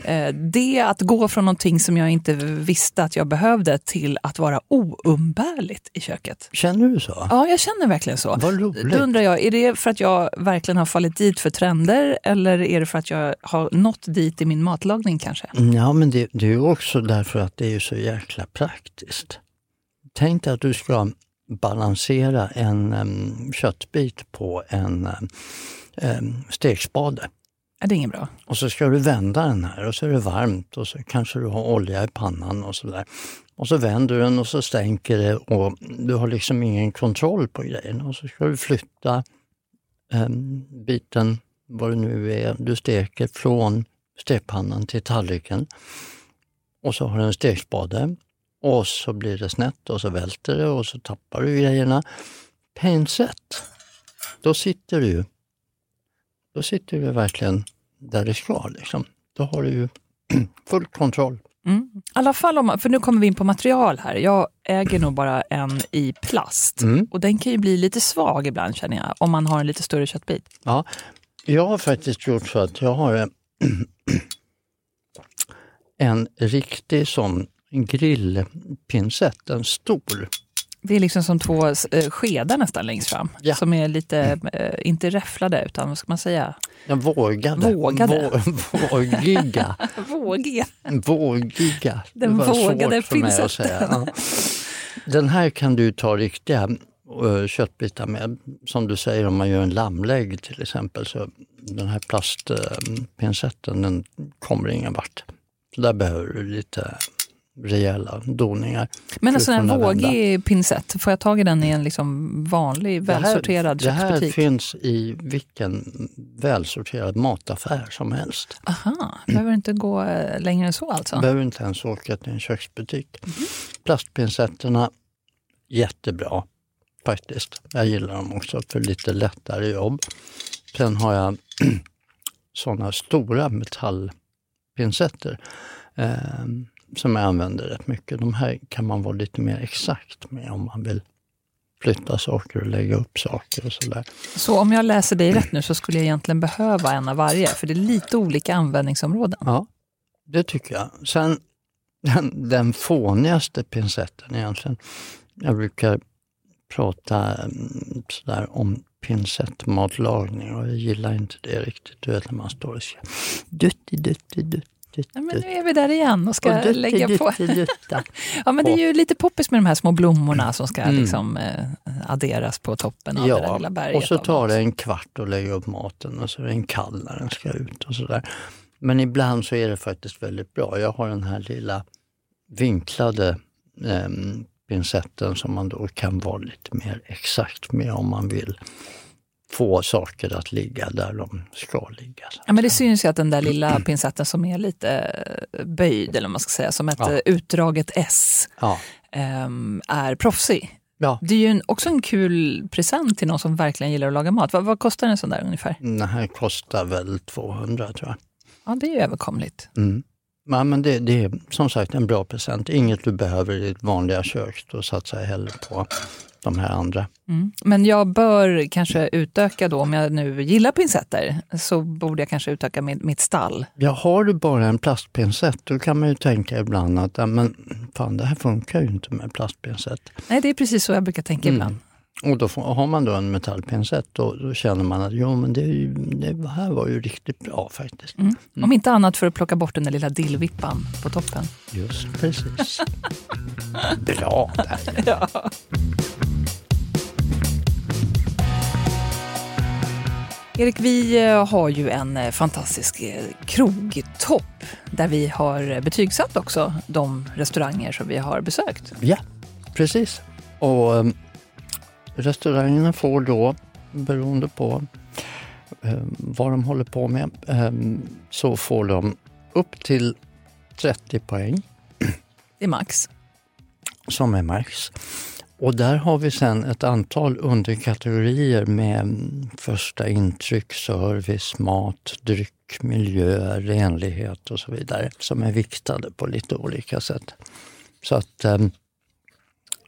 eh, det att gå från någonting som jag inte visste att jag behövde till att vara oumbärligt i köket. Känner du så? Ja, jag känner verkligen så. Vad roligt. Då undrar jag, är det för att jag verkligen har fallit dit för trender eller är det för att jag har nått dit i min matlagning kanske? Ja, men det, det är ju också därför att det är så jäkla praktiskt. Tänk dig att du ska balansera en em, köttbit på en um, stekspade. Är det inget bra? Och så ska du vända den här och så är det varmt och så kanske du har olja i pannan och sådär. Och så vänder du den och så stänker det och du har liksom ingen kontroll på grejen. Och så ska du flytta em, biten, vad det nu är, du steker från stekpannan till tallriken. Och så har du en stekspade och så blir det snett och så välter det och så tappar du grejerna. Pincett, då sitter du ju då sitter du verkligen där det ska. Liksom. Då har du ju (clears throat) full kontroll. Mm. I alla fall om, för nu kommer vi in på material här. Jag äger nog bara en i plast. Mm. Och den kan ju bli lite svag ibland känner jag, om man har en lite större köttbit. Ja, jag har faktiskt gjort så att jag har, eh, (clears throat) en riktig sån grillpinsett, en stor. Det är liksom som två eh, skedar nästan längst fram. Ja. Som är lite, eh, inte räfflade, utan vad ska man säga? Den vågade. Vågade. Vå- vågiga. (laughs) Vågiga. Vågiga. Den vågade säga. Ja. Den här kan du ta riktiga eh, köttbitar med. Som du säger om man gör en lammlägg till exempel. Så den här plastpincetten den kommer ingen vart. Så där behöver du lite rejäla doningar. Men en för sån här vågig pinsett, får jag tag i den i en liksom vanlig, Det här- välsorterad Det här köksbutik? finns i vilken välsorterad mataffär som helst. Aha, behöver inte gå eh, längre än så alltså? behöver inte ens åka till en köksbutik. Mhm. Plastpinsetterna, jättebra faktiskt. Jag gillar dem också för lite lättare jobb. Sen har jag (clears throat) sådana stora metallpincetter eh, som jag använder rätt mycket. De här kan man vara lite mer exakt med om man vill flytta saker och lägga upp saker och sådär. Så om jag läser dig rätt nu så skulle jag egentligen behöva en av varje, för det är lite olika användningsområden. Ja, det tycker jag. Sen den, den fånigaste pincetten egentligen. Jag brukar prata mm, sådär om pincettmatlagning och jag gillar inte det riktigt. Du vet när man står och säger dutti, dutti, dutti. Ja, men nu är vi där igen och ska och lägga på. dutti, dutta. (laughs) Ja, men det är ju lite poppis med de här små blommorna som ska Mm. liksom, eh, adderas på toppen av det där lilla Ja, berget. och så tar det en kvart att lägga upp maten och så är den kall när den ska ut och sådär. Men ibland så är det faktiskt väldigt bra. Jag har den här lilla vinklade eh, pincetten som man då kan vara lite mer exakt med om man vill få saker att ligga där de ska ligga. Ja, men det syns ju att den där lilla pincetten som är lite eh, böjd, eller man ska säga, som ett Ja. eh, utdraget S, Ja, ehm, är proffsig. ja. Det är ju en, också en kul present till någon som verkligen gillar att laga mat. Vad, vad kostar en sån där ungefär? Den här kostar väl 200 tror jag. Ja, det är ju överkomligt. Mm. Ja, men det, det är som sagt en bra present. Inget du behöver i ditt vanliga kök. Då satsar jag hellre på de här andra. Mm. Men jag bör kanske utöka då, om jag nu gillar pincetter, så borde jag kanske utöka mitt, mitt stall. Ja, har du bara en plastpincett då kan man ju tänka ibland att men, fan, det här funkar ju inte med plastpincett. Nej, det är precis så jag brukar tänka Mm. ibland. Och då får, har man då en metallpincett då, då känner man att jo, men det, ju, det här var ju riktigt bra faktiskt. Mm. Om inte annat för att plocka bort den där lilla dillvippan på toppen. Just precis. (laughs) bra där. (laughs) Ja. Erik, vi eh, har ju en eh, fantastisk eh, krogtopp där vi har betygsatt också de restauranger som vi har besökt. Ja, precis. Och um, restaurangerna får då, beroende på um, vad de håller på med, um, så får de upp till 30 poäng Det är max. som är max. Och där har vi sen ett antal underkategorier med första intryck, service, mat, dryck, miljö, renlighet och så vidare som är viktade på lite olika sätt. Så att äm,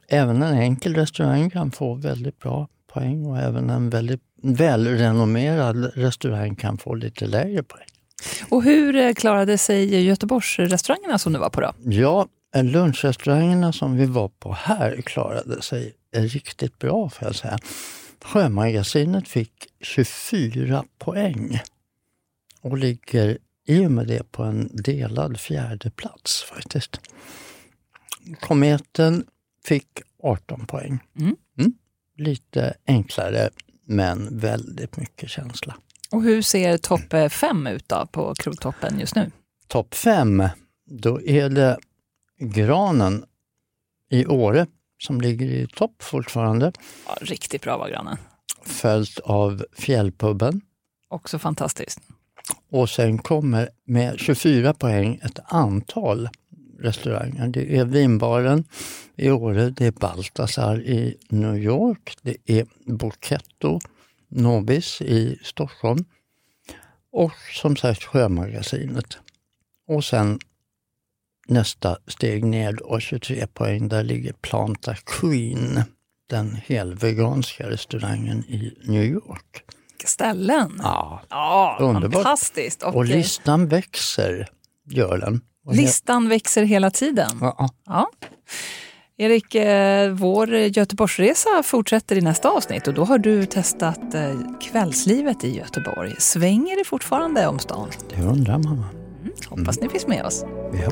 även en enkel restaurang kan få väldigt bra poäng och även en väldigt välrenommerad restaurang kan få lite lägre poäng. Och hur eh, klarade sig Göteborgsrestaurangerna som du var på då? Ja, lunchrestaurangerna som vi var på här klarade sig riktigt bra får jag säga. Sjömagasinet fick 24 poäng och ligger i och med det på en delad fjärde plats faktiskt. Kometen fick 18 poäng. Mm. Lite enklare men väldigt mycket känsla. Och hur ser topp eh, fem ut då på krogtoppen just nu? Topp fem, då är det Granen i Åre som ligger i topp fortfarande. Ja, riktigt bra var grannen. Följt av Fjällpubben. Också fantastiskt. Och sen kommer med 24 poäng ett antal restauranger. Det är Vinbaren i Åre, det är Baltasar i New York, det är Bocchetto Nobis i Stockholm och som sagt Sjömagasinet. Och sen nästa steg ner och 23 poäng, där ligger Planta Queen, den helveganska restaurangen i New York. Vilka ställen! Ja, Ja, Underbart. fantastiskt. Och, och listan växer, gör den. Listan växer hela tiden. Ja, Ja. Erik, eh, vår Göteborgsresa fortsätter i nästa avsnitt och då har du testat eh, kvällslivet i Göteborg. Svänger det fortfarande om stan? det undrar man. va? Hoppas ni finns med oss. Ja.